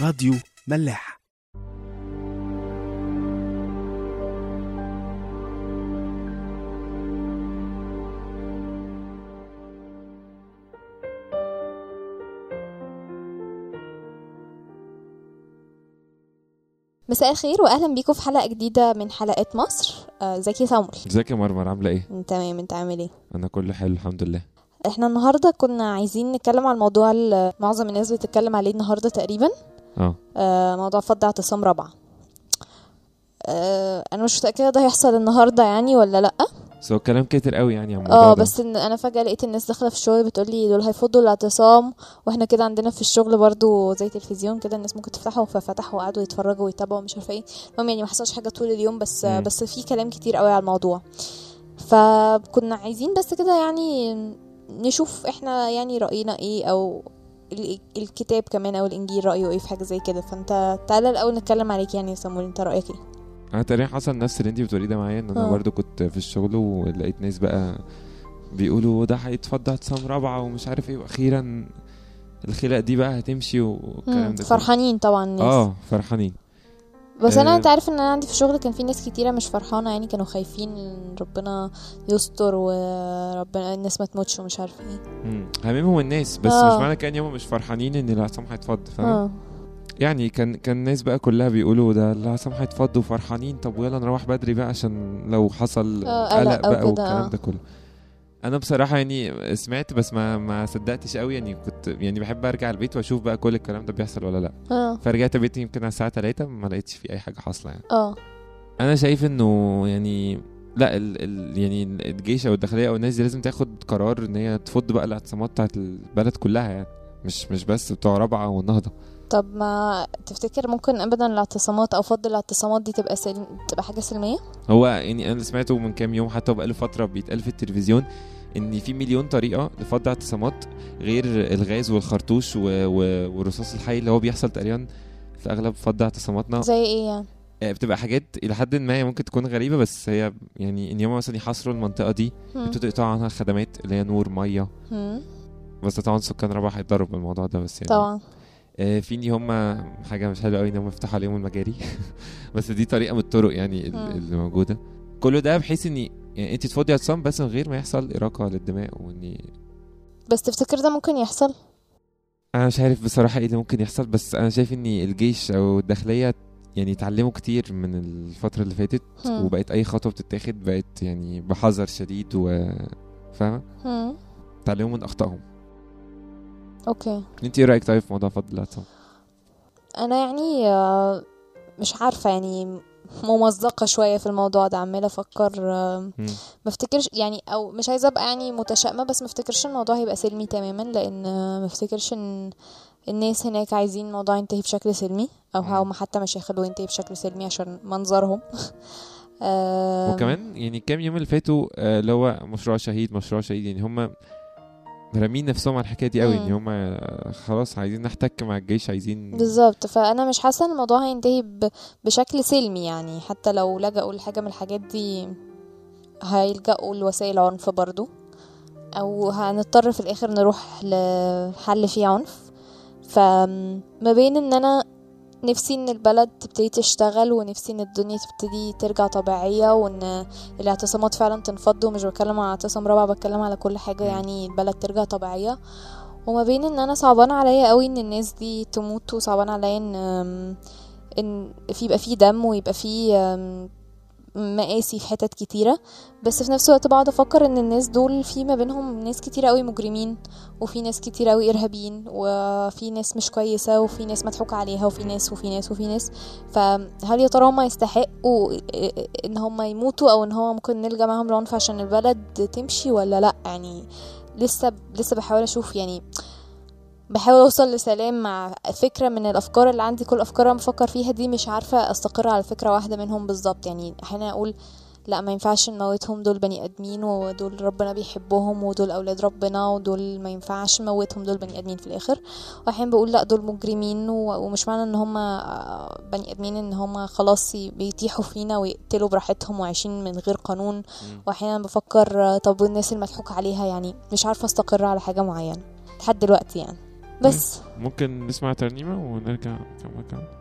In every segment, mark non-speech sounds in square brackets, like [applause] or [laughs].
راديو ملاح. مساء الخير واهلا بيكم في حلقة جديدة من حلقات مصر. آه، ازيك يا سامول ازيك يا مرمر عاملة إيه؟ تمام انت عامل إيه؟ أنا كله حلو الحمد لله. إحنا النهارده كنا عايزين نتكلم على الموضوع اللي معظم الناس بتتكلم عليه النهارده تقريبا. آه. آه، موضوع فض اعتصام رابعة. آه، أنا مش متأكدة ده هيحصل النهارده يعني ولا لأ. بس هو كلام كتير قوي يعني عن آه. بس إن أنا فجأة لقيت الناس داخلة في الشغل بتقول لي دول هيفضوا الاعتصام وإحنا كده عندنا في الشغل برضو زي تلفزيون كده الناس ممكن تفتحه ففتحوا وقعدوا يتفرجوا ويتابعوا مش عارفة إيه. المهم يعني ما حصلش حاجة طول اليوم بس مم. بس في كلام كتير قوي على الموضوع. فكنا عايزين بس كده يعني نشوف إحنا يعني رأينا إيه أو الكتاب كمان أو الإنجيل رأيه إيه في حاجة زي كده فأنت تعالى الأول نتكلم عليك يعني يا سامول أنت رأيك إيه أنا تقريبا حصل نفس اللي انت بتقوليه ده معايا إن أنا آه. برضو كنت في الشغل ولقيت ناس بقى بيقولوا ده هيتفضل اعتصام رابعة ومش عارف إيه وأخيرا الخلق دي بقى هتمشي والكلام ده. فرحانين طبعا الناس آه فرحانين بس أنا آه. أنت عارف إن أنا عندي في الشغل كان في ناس كتيرة مش فرحانة يعني كانوا خايفين ربنا يستر وربنا الناس ما تموتش ومش عارفه إيه مم. هاممهم الناس بس آه. مش معنى كده ان هم مش فرحانين إن الاعتصام هيتفض فاهم آه يعني كان كان الناس بقى كلها بيقولوا ده الاعتصام هيتفض وفرحانين طب ويلا نروح بدري بقى عشان لو حصل آه، قلق بقى والكلام. ده كله أنا بصراحة يعني سمعت بس ما ما صدقتش قوي يعني كنت يعني بحب أرجع البيت وأشوف بقى كل الكلام ده بيحصل ولا لأ. آه. فرجعت البيت يمكن على الساعة 3 ما لقيتش في أي حاجة حاصلة يعني. آه. أنا شايف إنه يعني لأ ال ال يعني الجيش أو الداخلية أو الناس دي لازم تاخد قرار إن هي تفض بقى الاعتصامات بتاعت البلد كلها يعني. مش مش بس بتوع رابعة والنهضة. طب ما تفتكر ممكن ابدا الاعتصامات أو فضل الاعتصامات دي تبقى سلم... تبقى حاجة سلمية؟ هو يعني أنا اللي سمعته من كام يوم حتى بقاله فترة بيتقال في التلفزيون إن في مليون طريقة لفض اعتصامات غير الغاز والخرطوش و... و... والرصاص الحي اللي هو بيحصل تقريبا في أغلب فض اعتصاماتنا. زي إيه يعني؟ آه، بتبقى حاجات إلى حد ما هي ممكن تكون غريبة بس هي يعني إن هم مثلا يحاصروا المنطقة دي. يبتدوا يقطعوا عنها خدمات اللي هي نور مية. بس طبعا سكان رابعه هيتضروا بالموضوع ده بس يعني طبعا. آه، في ان هم حاجة مش حلوة قوي إن هم يفتحوا عليهم المجاري [laughs] بس دي طريقة من الطرق يعني مم. اللي موجودة كل ده بحيث ان يعني انت تفضي اعتصام بس من غير ما يحصل إراقة للدماء وإني بس تفتكر ده ممكن يحصل أنا مش عارف بصراحة إيه اللي ممكن يحصل بس أنا شايف إن الجيش أو الداخلية يعني اتعلموا كتير من الفترة اللي فاتت. وبقت أي خطوة بتتاخد بقت يعني بحذر شديد و فاهمة. اتعلموا من أخطائهم أوكي أنت إيه رأيك طيب في موضوع فضل الاعتصام أنا يعني آه، مش عارفة يعني ممزقة شوية في الموضوع ده عمالة أفكر آه،. ما افتكرش يعني أو مش عايزة أبقى يعني متشائمة بس ما افتكرش الموضوع هيبقى سلمي تماما لأن آه، ما افتكرش إن الناس هناك عايزين الموضوع ينتهي بشكل سلمي أو. هم حتى مش هيخلوه ينتهي بشكل سلمي عشان منظرهم [laughs] وكمان يعني كام يوم اللي فاتوا اللي هو مشروع شهيد مشروع شهيد يعني هم رامين نفسهم على الحكاية دي قوي. إن هم خلاص عايزين نحتك مع الجيش عايزين بالظبط. فأنا مش حاسة إن الموضوع هينتهي ب- بشكل سلمي يعني. حتى لو لجأوا لحاجة من الحاجات دي هيلجأوا لوسائل عنف برضو. أو هنضطر في الآخر نروح لحل فيه عنف. فما بين إن أنا نفسي إن البلد تبتدي تشتغل ونفسي إن الدنيا تبتدي ترجع طبيعية وإن الاعتصامات فعلا تنفض ومش بتكلم على اعتصام رابع بتكلم على كل حاجة. يعني البلد ترجع طبيعية وما بين إن أنا صعبان عليا قوي إن الناس دي تموت وصعبان عليا إن إن في يبقى في دم ويبقى في مقاسي في حتت كتيرة بس في نفس الوقت بقعد أفكر إن الناس دول في ما بينهم ناس كتيرة قوي مجرمين وفي ناس كتيرة قوي إرهابيين وفي ناس مش كويسة وفي ناس مضحوك عليها وفي ناس وفي ناس وفي ناس. فهل يا ترى هما يستحقوا إن هما يموتوا أو إن هو ممكن نلجأ معاهم العنف عشان البلد تمشي ولا لأ؟ يعني لسه لسه بحاول أشوف يعني بحاول اوصل لسلام مع فكرة من الأفكار اللي عندي. كل أفكار أنا بفكر فيها دي مش عارفة أستقر على فكرة واحدة منهم بالظبط. يعني أحيانا أقول لا ما ينفعش نموتهم. دول بني آدمين ودول ربنا بيحبهم ودول أولاد ربنا ودول ما ينفعش نموتهم. دول بني آدمين في الآخر. وأحيانا بقول لا دول مجرمين و- ومش معنى إن هم بني آدمين إن هم خلاص بيتيحوا فينا ويقتلوا براحتهم وعايشين من غير قانون. وأحيانا بفكر طب والناس المضحوك عليها؟ يعني مش عارفة أستقر على حاجة معينة لحد دلوقتي يعني. بس. ممكن نسمع ترنيمة ونرجع نكمل كلام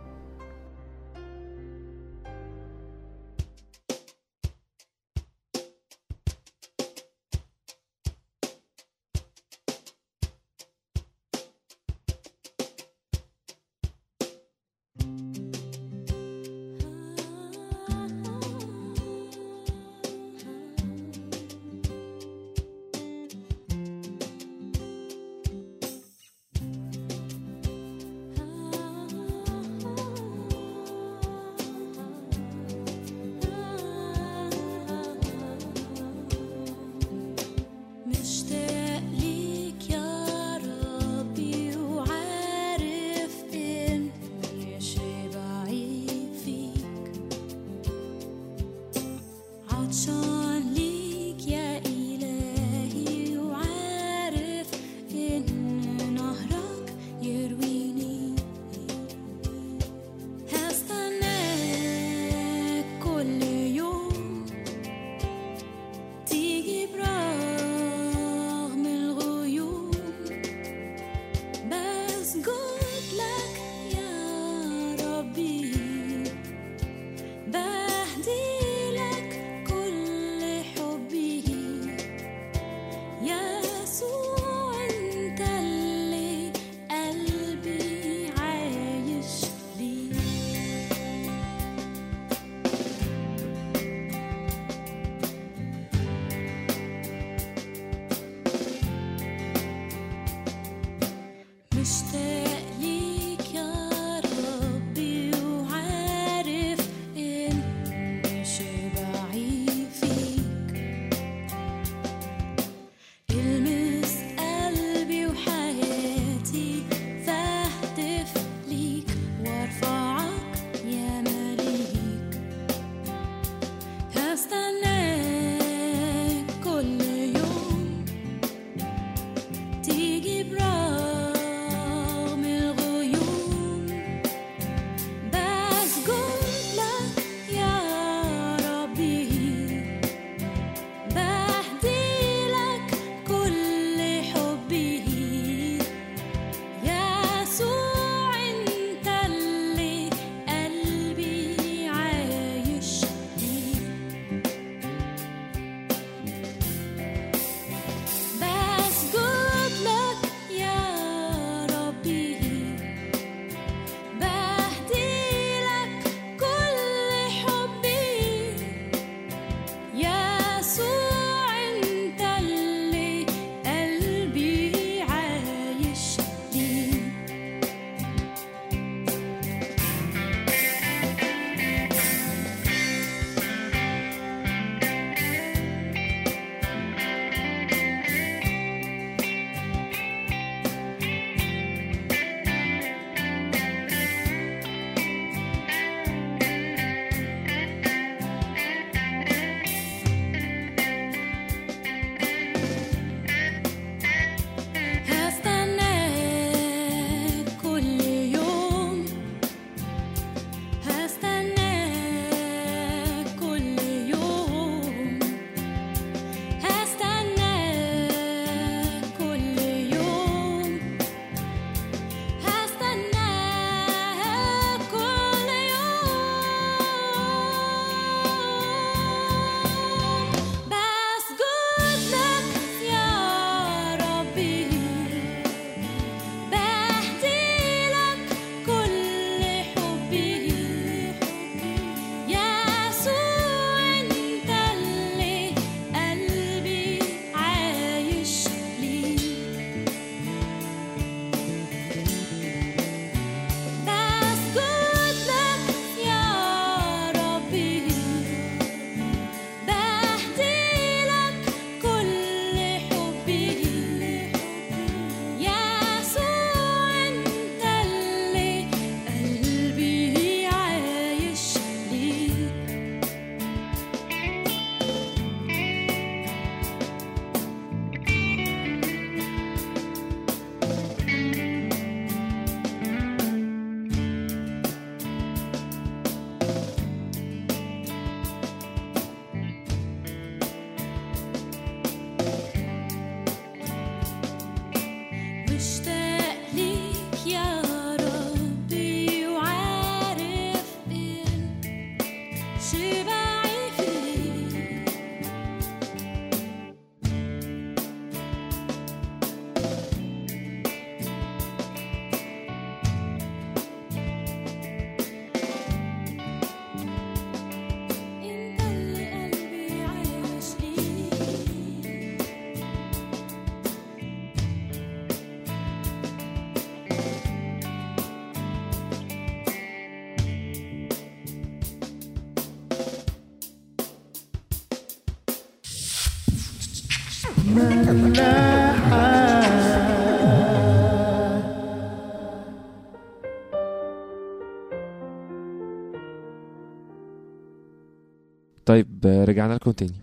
طيب آه، رجعنا لكم تاني.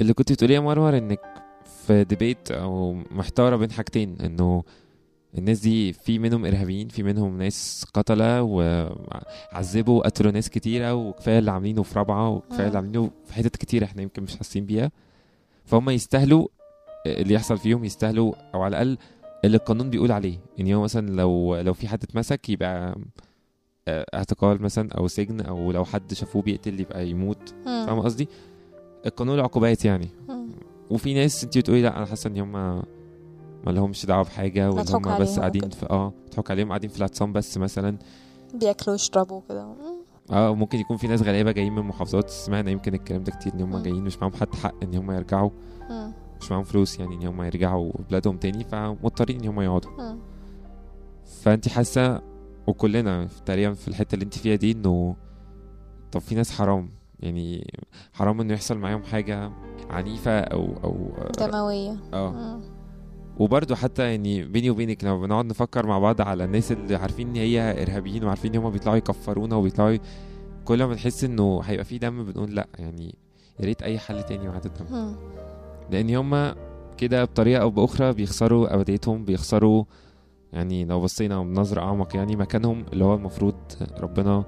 اللي كنت بتقوليه يا مروة إنك في ديبيت أو محتارة بين حاجتين إنه الناس دي في منهم إرهابيين في منهم ناس قتلة وعذبوا وقتلوا ناس كتيرة وكفاية اللي عاملينه في رابعة وكفاية اللي مم. عاملينه في حتت كتيرة إحنا يمكن مش حاسين بيها. فهم يستاهلوا اللي يحصل فيهم يستاهلوا أو على الأقل اللي القانون بيقول عليه. ان هو مثلا لو لو في حد اتمسك يبقى آه، اعتقال مثلا أو سجن أو لو حد شافوه بيقتل يبقى يموت. فاهم قصدي القانون العقوبات يعني مم. وفي ناس انت بتقولي لا أنا حاسة إن هم ما لهمش دعوة بحاجة وإن هم بس قاعدين. في آه مضحوك عليهم قاعدين في العصام بس مثلا بياكلوا ويشربوا كده. آه ممكن يكون في ناس غلابه جايين من محافظات سمعنا يمكن الكلام ده كتير إن هم. جايين مش معاهم حتى حق إن هم يرجعوا مم. مش معاهم فلوس يعني إن هم يرجعوا بلادهم تاني فمضطرين إن هم يقعدوا. فانت حاسة وكلنا تقريبا في الحتة اللي انت فيها دي انه طب في ناس حرام يعني حرام انه يحصل معاهم حاجة عنيفة أو أو دموية آه مم. وبرضه حتى يعني بيني وبينك لما بنقعد نفكر مع بعض على الناس اللي عارفين إن هي إرهابيين وعارفين إن هم بيطلعوا يكفرونا وبيطلعوا كل ما بنحس إنه هيبقى في دم بنقول لأ يعني يا ريت أي حل تاني بعد الدم مم. لأن هم كده بطريقة أو بأخرى بيخسروا أبديتهم بيخسروا يعني لو بصينا بنظرة أعمق يعني مكانهم اللي هو المفروض ربنا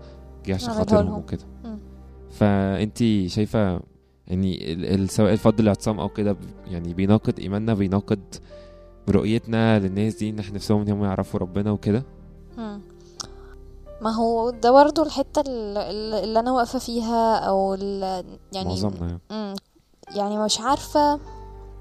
جه عشان خاطرهم. وكده مم. فانتي شايفة يعني سواء الفضل الاعتصام أو كده يعني بيناقض إيماننا بيناقض رؤيتنا للناس دي إن إحنا نفسهم إن هم يعرفوا ربنا وكده. ما هو ده برضو الحتة ال- ال- اللي أنا واقفة فيها أو يعني معظمنا يعني. يعني مش عارفة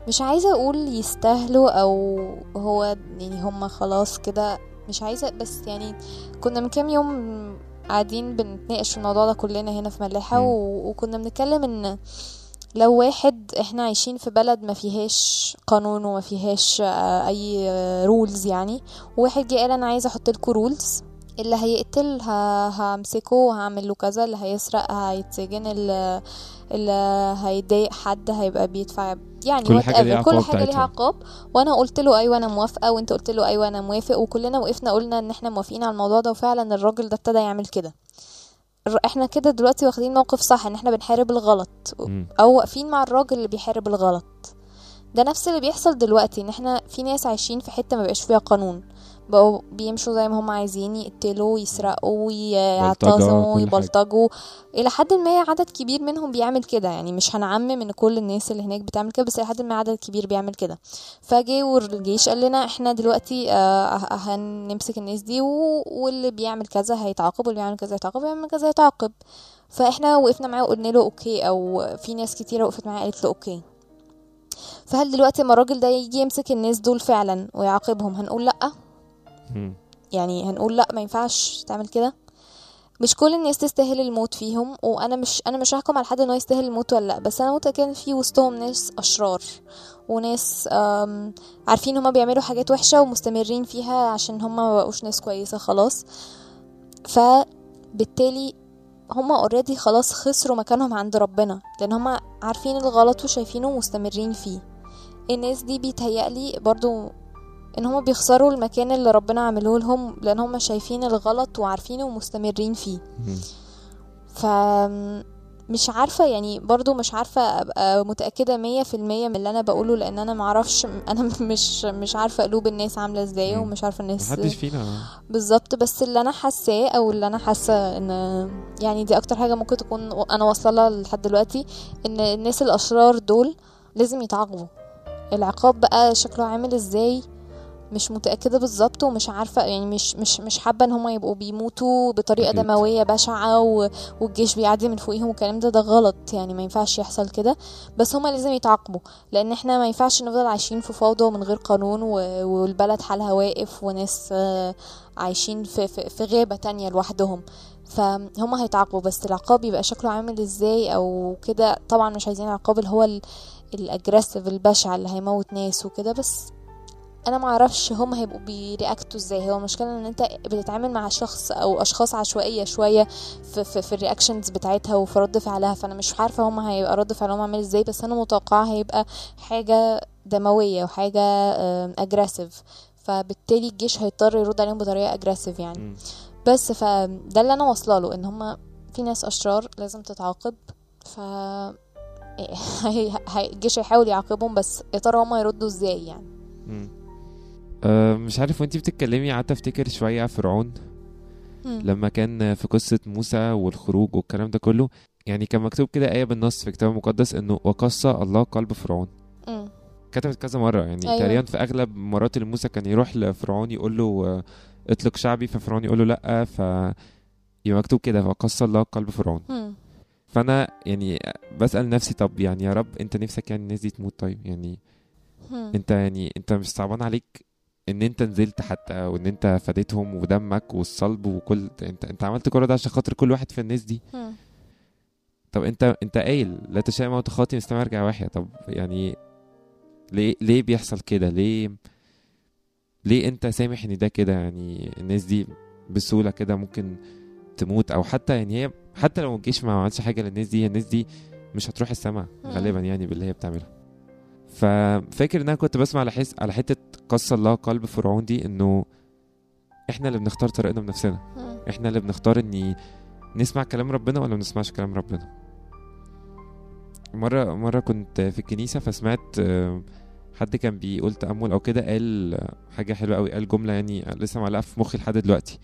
مش عايزة أقول يستاهلوا أو هو يعني هما خلاص كده مش عايزة بس يعني كنا من كام يوم قاعدين بنتناقش في الموضوع ده كلنا هنا في ملاحة. و... وكنا بنتكلم إن لو واحد إحنا عايشين في بلد ما فيهاش قانون وما فيهاش أي rules يعني وواحد جه قال أنا عايز أحط لكم rules اللي هيقتل همسكه وهعمل له كذا اللي هيسرق هيتسجن اللي, اللي هيضايق حد هيبقى بيدفع يعني كل. حاجة ليها كل حاجة ليها. عقاب وأنا قلت له أيوه أنا موافقة وأنت قلت له أيوه أنا موافق وكلنا وقفنا قلنا إن إحنا موافقين على الموضوع ده وفعلا الراجل ده ابتدى يعمل كده إحنا كده دلوقتي واخدين موقف صح إن إحنا بنحارب الغلط. أو واقفين مع الراجل اللي بيحارب الغلط ده نفس اللي بيحصل دلوقتي إن إحنا في ناس عايشين في حتة ما بقاش فيها قانون بقوا بيمشوا زي ما هم عايزين يقتلوا يسرقوا حاجة. يبلطجوا إلى حد ما عدد كبير منهم بيعمل كده. يعني مش هنعمم إن كل الناس اللي هناك بتعمل كده بس إلى حد ما عدد كبير بيعمل كده. فجه والجيش قال لنا إحنا دلوقتي آه هنمسك الناس دي واللي بيعمل كذا هيتعاقب واللي بيعمل كذا هيتعاقب واللي بيعمل كذا هيتعاقب. فإحنا وقفنا معاه وقلنا له okay أو في ناس كتيرة وقفت معاه قالت له okay. فهل دلوقتي لما الراجل ده يجي يمسك الناس دول فعلا ويعاقبهم؟ هنقول لأ. يعني هنقول لا ما ينفعش تعمل كده. مش كل الناس تستاهل الموت فيهم وأنا مش أنا مش هحكم على حد إنه يستاهل الموت ولا لأ بس أنا متاكده ان في وسطهم ناس أشرار وناس عارفين هما بيعملوا حاجات وحشة ومستمرين فيها عشان هما ما بقوش ناس كويسة خلاص. فبالتالي هما اوريدي خلاص خسروا مكانهم عند ربنا لأن هما عارفين الغلط وشايفينه ومستمرين فيه. الناس دي بيتهيألي برضو إن هما بيخسروا المكان اللي ربنا عمله لهم لأن هما شايفين الغلط وعارفينه ومستمرين فيه. ف مش عارفة يعني برضو مش عارفة أبقى متأكدة مية في المية من اللي أنا بقوله لأن أنا معرفش أنا [laughs] مش مش عارفة قلوب الناس عاملة إزاي مم. ومش عارفة الناس محدش فينا. بالظبط. بس اللي أنا حاساه أو اللي أنا حاسة إن يعني دي أكتر حاجة ممكن تكون أنا واصلة لها لحد دلوقتي إن الناس الأشرار دول لازم يتعاقبوا. العقاب بقى شكله عامل إزاي؟ مش متأكدة بالظبط ومش عارفة يعني مش مش مش حابة إن هما يبقوا بيموتوا بطريقة أكيد. دموية بشعة و... والجيش بيعدي من فوقيهم والكلام ده ده غلط يعني ما ينفعش يحصل كده بس هما لازم يتعاقبوا لأن إحنا ما ينفعش نفضل عايشين في فوضى ومن غير قانون و... والبلد حالها واقف وناس آه، عايشين في, في, في غابة تانية لوحدهم فهم هيتعاقبوا بس العقاب يبقى شكله عامل إزاي أو كده طبعا مش عايزين العقاب اللي هو ال... ال aggressive البشع اللي هيموت ناس وكده بس أنا ما أعرفش هم هيبقوا بي react وا إزاي. هو المشكلة إن أنت بتتعامل مع شخص أو أشخاص عشوائية شوية في في, في ال reactions بتاعتها وفي رد فعلها فأنا مش عارفة هم هيبقى رد فعلهم عامل إزاي بس أنا متوقعة هيبقى حاجة دموية وحاجة aggressive فبالتالي الجيش هيضطر يرد عليهم بطريقة اجريسيف يعني. بس فده اللي أنا واصلة له إن هما في ناس أشرار لازم تتعاقب. ف [laughs] هي- الجيش هيحاول يعاقبهم بس يا ترى هما يردوا إزاي يعني. أه مش عارف وانتي بتتكلمي قعدت افتكر شوية فرعون. لما كان في قصة موسى والخروج والكلام ده كله يعني كان مكتوب كده آية بالنص في الكتاب المقدس إنه وقص الله قلب فرعون. كتبت كذا مرة يعني أيوة. تقريبا في أغلب مرات اللي موسى كان يروح لفرعون يقول له آه، اطلق شعبي ففرعون يقول له لأ ف يبقى مكتوب كده وقص الله قلب فرعون. فأنا يعني بسأل نفسي طب يعني يا رب أنت نفسك يعني الناس دي تموت طيب يعني. أنت يعني أنت مش صعبان عليك إن أنت نزلت حتى وإن أنت فديتهم ودمك والصلب وكل أنت أنت عملت كل ده عشان خاطر كل واحد في الناس دي. طب أنت أنت قايل لا تشاء موت خاطئ استمع ارجع واحيا طب يعني ليه ليه بيحصل كده؟ ليه ليه أنت سامح إن ده كده؟ يعني الناس دي بسهولة كده ممكن تموت أو حتى يعني هي حتى لو الجيش ما عملش حاجة للناس دي الناس دي مش هتروح السماء مم. غالبا يعني باللي هي بتعملها ففاكر إن أنا كنت بسمع على حس على حتة قص الله قلب فرعون دي إنه إحنا اللي بنختار طريقنا بنفسنا. إحنا اللي بنختار إني نسمع كلام ربنا ولا ما نسمعش كلام ربنا مرة مرة كنت في الكنيسة فسمعت آه، حد كان بيقول تأمل أو كده قال حاجة حلوة أوي قال جملة يعني لسه معلقة في مخي لحد دلوقتي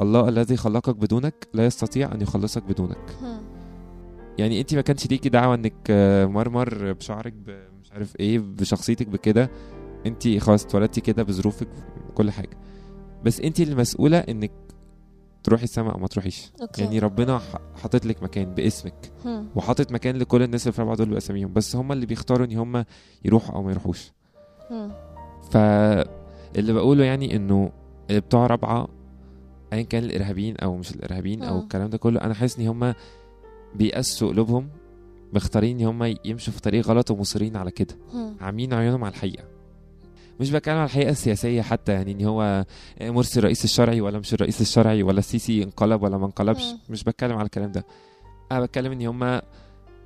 الله الذي خلقك بدونك لا يستطيع أن يخلصك بدونك. يعني انت ما كانش ليكي دعوة إنك آه، مرمر بشعرك ب- عارف إيه بشخصيتك بكده انت خلاص اتولدتي كده بظروفك بكل حاجة بس انت المسؤولة انك تروحي السماء أو ما تروحيش أوكي يعني ربنا حاطط لك مكان باسمك. وحاطط مكان لكل الناس اللي في الرابعه دول باساميهم بس هم اللي بيختاروا ان هم يروحوا أو ما يروحوش مم. فاللي بقوله يعني انه اللي بتوع رابعة ايا كان الإرهابيين أو مش الإرهابيين أو. الكلام ده كله أنا حاسس ان هم بيقسوا قلوبهم مختارين إن هم يمشوا في طريق غلط ومصرين على كده. عاملين عيونهم على الحقيقة مش بتكلم على الحقيقة السياسية حتى يعني إن هو مرسي الرئيس الشرعي ولا مش الرئيس الشرعي ولا السيسي انقلب ولا ما انقلبش. مش بتكلم على الكلام ده أنا بتكلم إن هم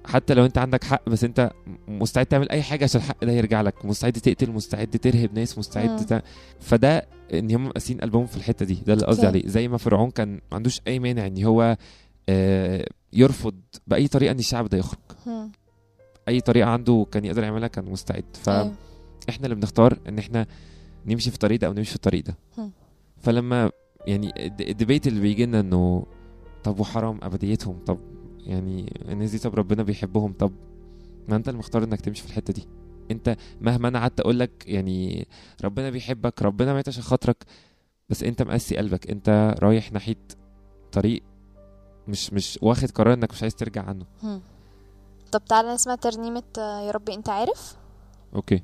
حتى لو أنت عندك حق بس أنت مستعد تعمل أي حاجة عشان الحق ده يرجع لك مستعد تقتل مستعد ترهب ناس مستعد مم. ت... فده إن هم قاسين قلبهم في الحتة دي ده اللي قصدي. عليه زي ما فرعون كان ما عندوش أي مانع إن هو آه، يرفض بأي طريقة إن الشعب ده يخرج. أي طريقة عنده كان يقدر يعملها كان مستعد. فاحنا اللي بنختار إن إحنا نمشي في الطريق ده أو نمشي في الطريق ده هم. فلما يعني الد- الديبيت اللي بيجي لنا إنه طب وحرام أبديتهم طب يعني الناس دي طب ربنا بيحبهم طب ما أنت اللي مختار إنك تمشي في الحتة دي أنت مهما أنا قعدت أقول لك يعني ربنا بيحبك ربنا مات عشان خاطرك بس أنت مقسي قلبك أنت رايح ناحية طريق مش مش واخد قرار انك مش عايز ترجع عنه. طب تعالى نسمع ترنيمة آه، يا ربي انت عارف؟ أوكي.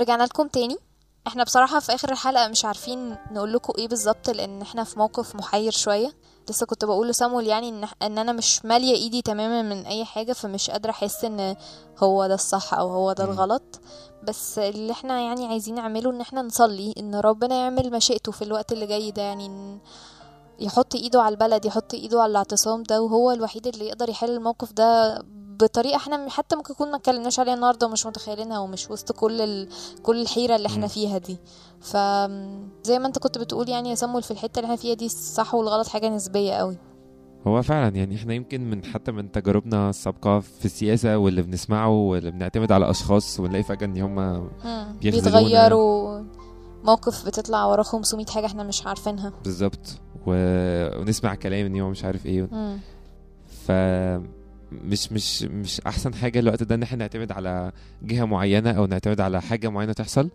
رجعنا لكم تاني. إحنا بصراحة في آخر الحلقة مش عارفين نقول لكم إيه بالظبط لأن إحنا في موقف محير شوية. لسه كنت بقول لسامويل يعني إن, إن أنا مش مالية إيدي تماما من أي حاجة فمش قادرة أحس إن هو ده الصح أو هو ده. الغلط. بس اللي إحنا يعني عايزين نعمله إن إحنا نصلي إن ربنا يعمل مشيئته في الوقت اللي جاي ده. يعني يحط إيده على البلد يحط إيده على الاعتصام ده وهو الوحيد اللي يقدر يحل الموقف ده بطريقة إحنا حتى ممكن نكون ما اتكلمناش عليها النهارده ومش متخيلينها ومش وسط كل ال... كل الحيرة اللي إحنا. فيها دي. ف زي ما انت كنت بتقول يعني يا سمو في الحتة اللي إحنا فيها دي الصح والغلط حاجة نسبية قوي. هو فعلا يعني إحنا يمكن من حتى من تجاربنا السابقة في السياسة واللي بنسمعه واللي بنعتمد على أشخاص ونلاقي فجأة إن هم. بيتغيروا. موقف بتطلع وراه 500 حاجة إحنا مش عارفينها. بالظبط. و... ونسمع كلام إن هو مش عارف إيه. مم. ف مش مش مش أحسن حاجة الوقت ده إن إحنا نعتمد على جهة معينة أو نعتمد على حاجة معينة تحصل؟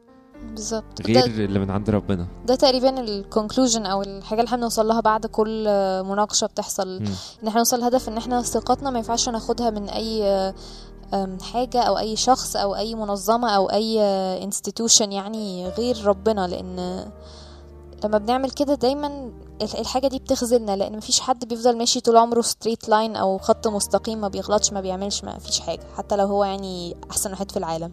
بالظبط. غير اللي من عند ربنا. ده تقريبا ال conclusion أو الحاجة اللي إحنا بنوصل لها بعد كل مناقشة بتحصل. إن إحنا نوصل لهدف إن إحنا ثقتنا ما ينفعش ناخدها من أي حاجة أو أي شخص أو أي منظمة أو أي institution يعني غير ربنا. لأن لما بنعمل كده دايما ال- الحاجة دي بتخذلنا لأن مفيش حد بيفضل ماشي طول عمره straight line أو خط مستقيم ما بيغلطش ما بيعملش ما فيش حاجة حتى لو هو يعني أحسن واحد في العالم.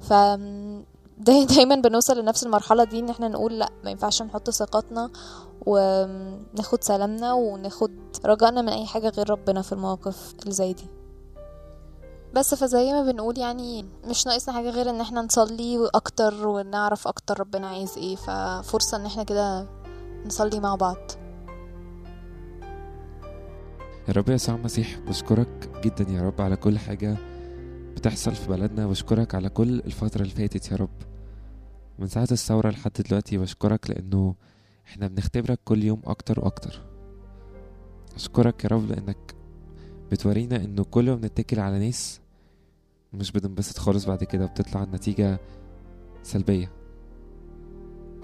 ف [laughs] داي- دايما بنوصل لنفس المرحلة دي إن إحنا نقول لأ ما ينفعش نحط ثقتنا وناخد سلامنا وناخد رجائنا من أي حاجة غير ربنا في المواقف اللي زي دي. بس فزي ما بنقول يعني مش ناقصنا حاجة غير إن إحنا نصلي أكتر ونعرف أكتر ربنا عايز إيه ففرصة إن إحنا كده نصلي مع بعض. يا رب يسوع المسيح بشكرك جدا يا رب على كل حاجة بتحصل في بلدنا بشكرك على كل الفترة اللي فاتت يا رب. من ساعة الثورة لحد دلوقتي بشكرك لأنه إحنا بنختبرك كل يوم أكتر وأكتر. أشكرك يا رب لأنك بتورينا إنه كل ما بنتكل على ناس مش بننبسط خالص بعد كده بتطلع النتيجة سلبية.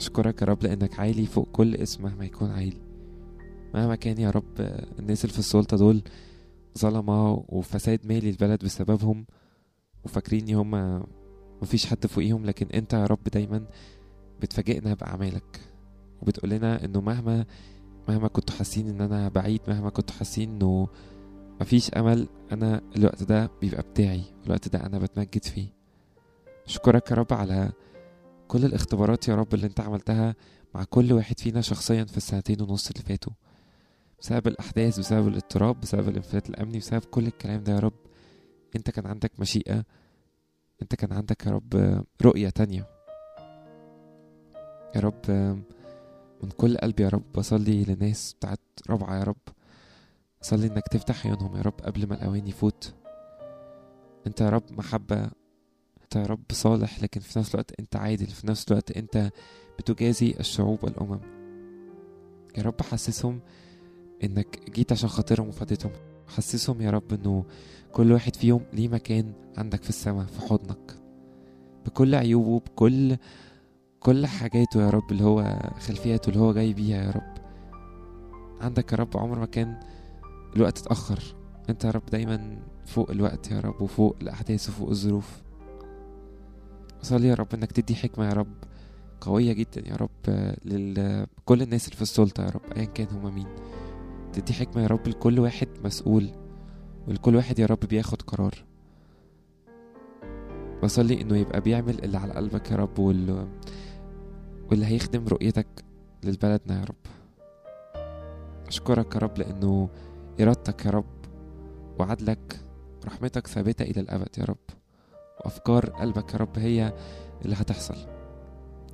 أشكرك يا رب لأنك عالي فوق كل اسم مهما يكون عالي. مهما كان يا رب الناس اللي في السلطة دول ظلمة وفساد مالي البلد بسببهم وفاكرين هما مفيش حد فوقيهم لكن أنت يا رب دايما بتفاجئنا بأعمالك وبتقول لنا إنه مهما مهما كنتوا حاسين إن أنا بعيد مهما كنتوا حاسين إنه مفيش أمل أنا الوقت ده بيبقى بتاعي الوقت ده أنا بتمجد فيه. أشكرك يا رب على كل الاختبارات يا رب اللي انت عملتها مع كل واحد فينا شخصيا في السنتين ونص اللي فاتوا. بسبب الأحداث بسبب الاضطراب بسبب الانفلات الأمني بسبب كل الكلام ده يا رب انت كان عندك مشيئة انت كان عندك يا رب رؤية تانية. يا رب من كل قلبي يا رب بصلي لناس بتاعت رابعة يا رب. صلي إنك تفتح عيونهم يا رب قبل ما الأوان يفوت. انت يا رب محبة أنت رب صالح لكن في نفس الوقت أنت عادل في نفس الوقت أنت بتجازي الشعوب والأمم. يا رب حسسهم إنك جيت عشان خاطرهم وفادتهم. حسسهم يا رب إنه كل واحد فيهم ليه مكان عندك في السماء في حضنك. بكل عيوبه بكل كل حاجاته يا رب اللي هو خلفياته اللي هو جاي بيها يا رب. عندك يا رب عمر ما كان الوقت اتأخر. أنت يا رب دايما فوق الوقت يا رب وفوق الأحداث وفوق الظروف. صلي يا رب إنك تدي حكمة يا رب قوية جدا يا رب لكل الناس اللي في السلطة يا رب ايا كان هما مين. تدي حكمة يا رب لكل واحد مسؤول ولكل واحد يا رب بياخد قرار. بصلي إنه يبقى بيعمل اللي على قلبك يا رب وال... واللي هيخدم رؤيتك للبلدنا يا رب. أشكرك يا رب لإنه إرادتك يا رب وعدلك ورحمتك ثابتة إلى الأبد يا رب. وافكار قلبك يا رب هي اللي هتحصل.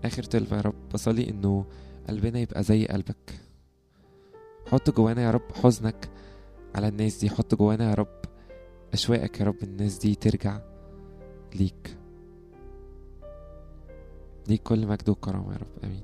آخر طلبة يا رب بصلي إنه قلبنا يبقى زي قلبك. حط جوانا يا رب حزنك على الناس دي حط جوانا يا رب أشواقك يا رب الناس دي ترجع ليك. ليك كل مجد وكرامة يا رب آمين.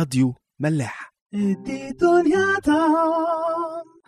راديو ملاح. دي دنيا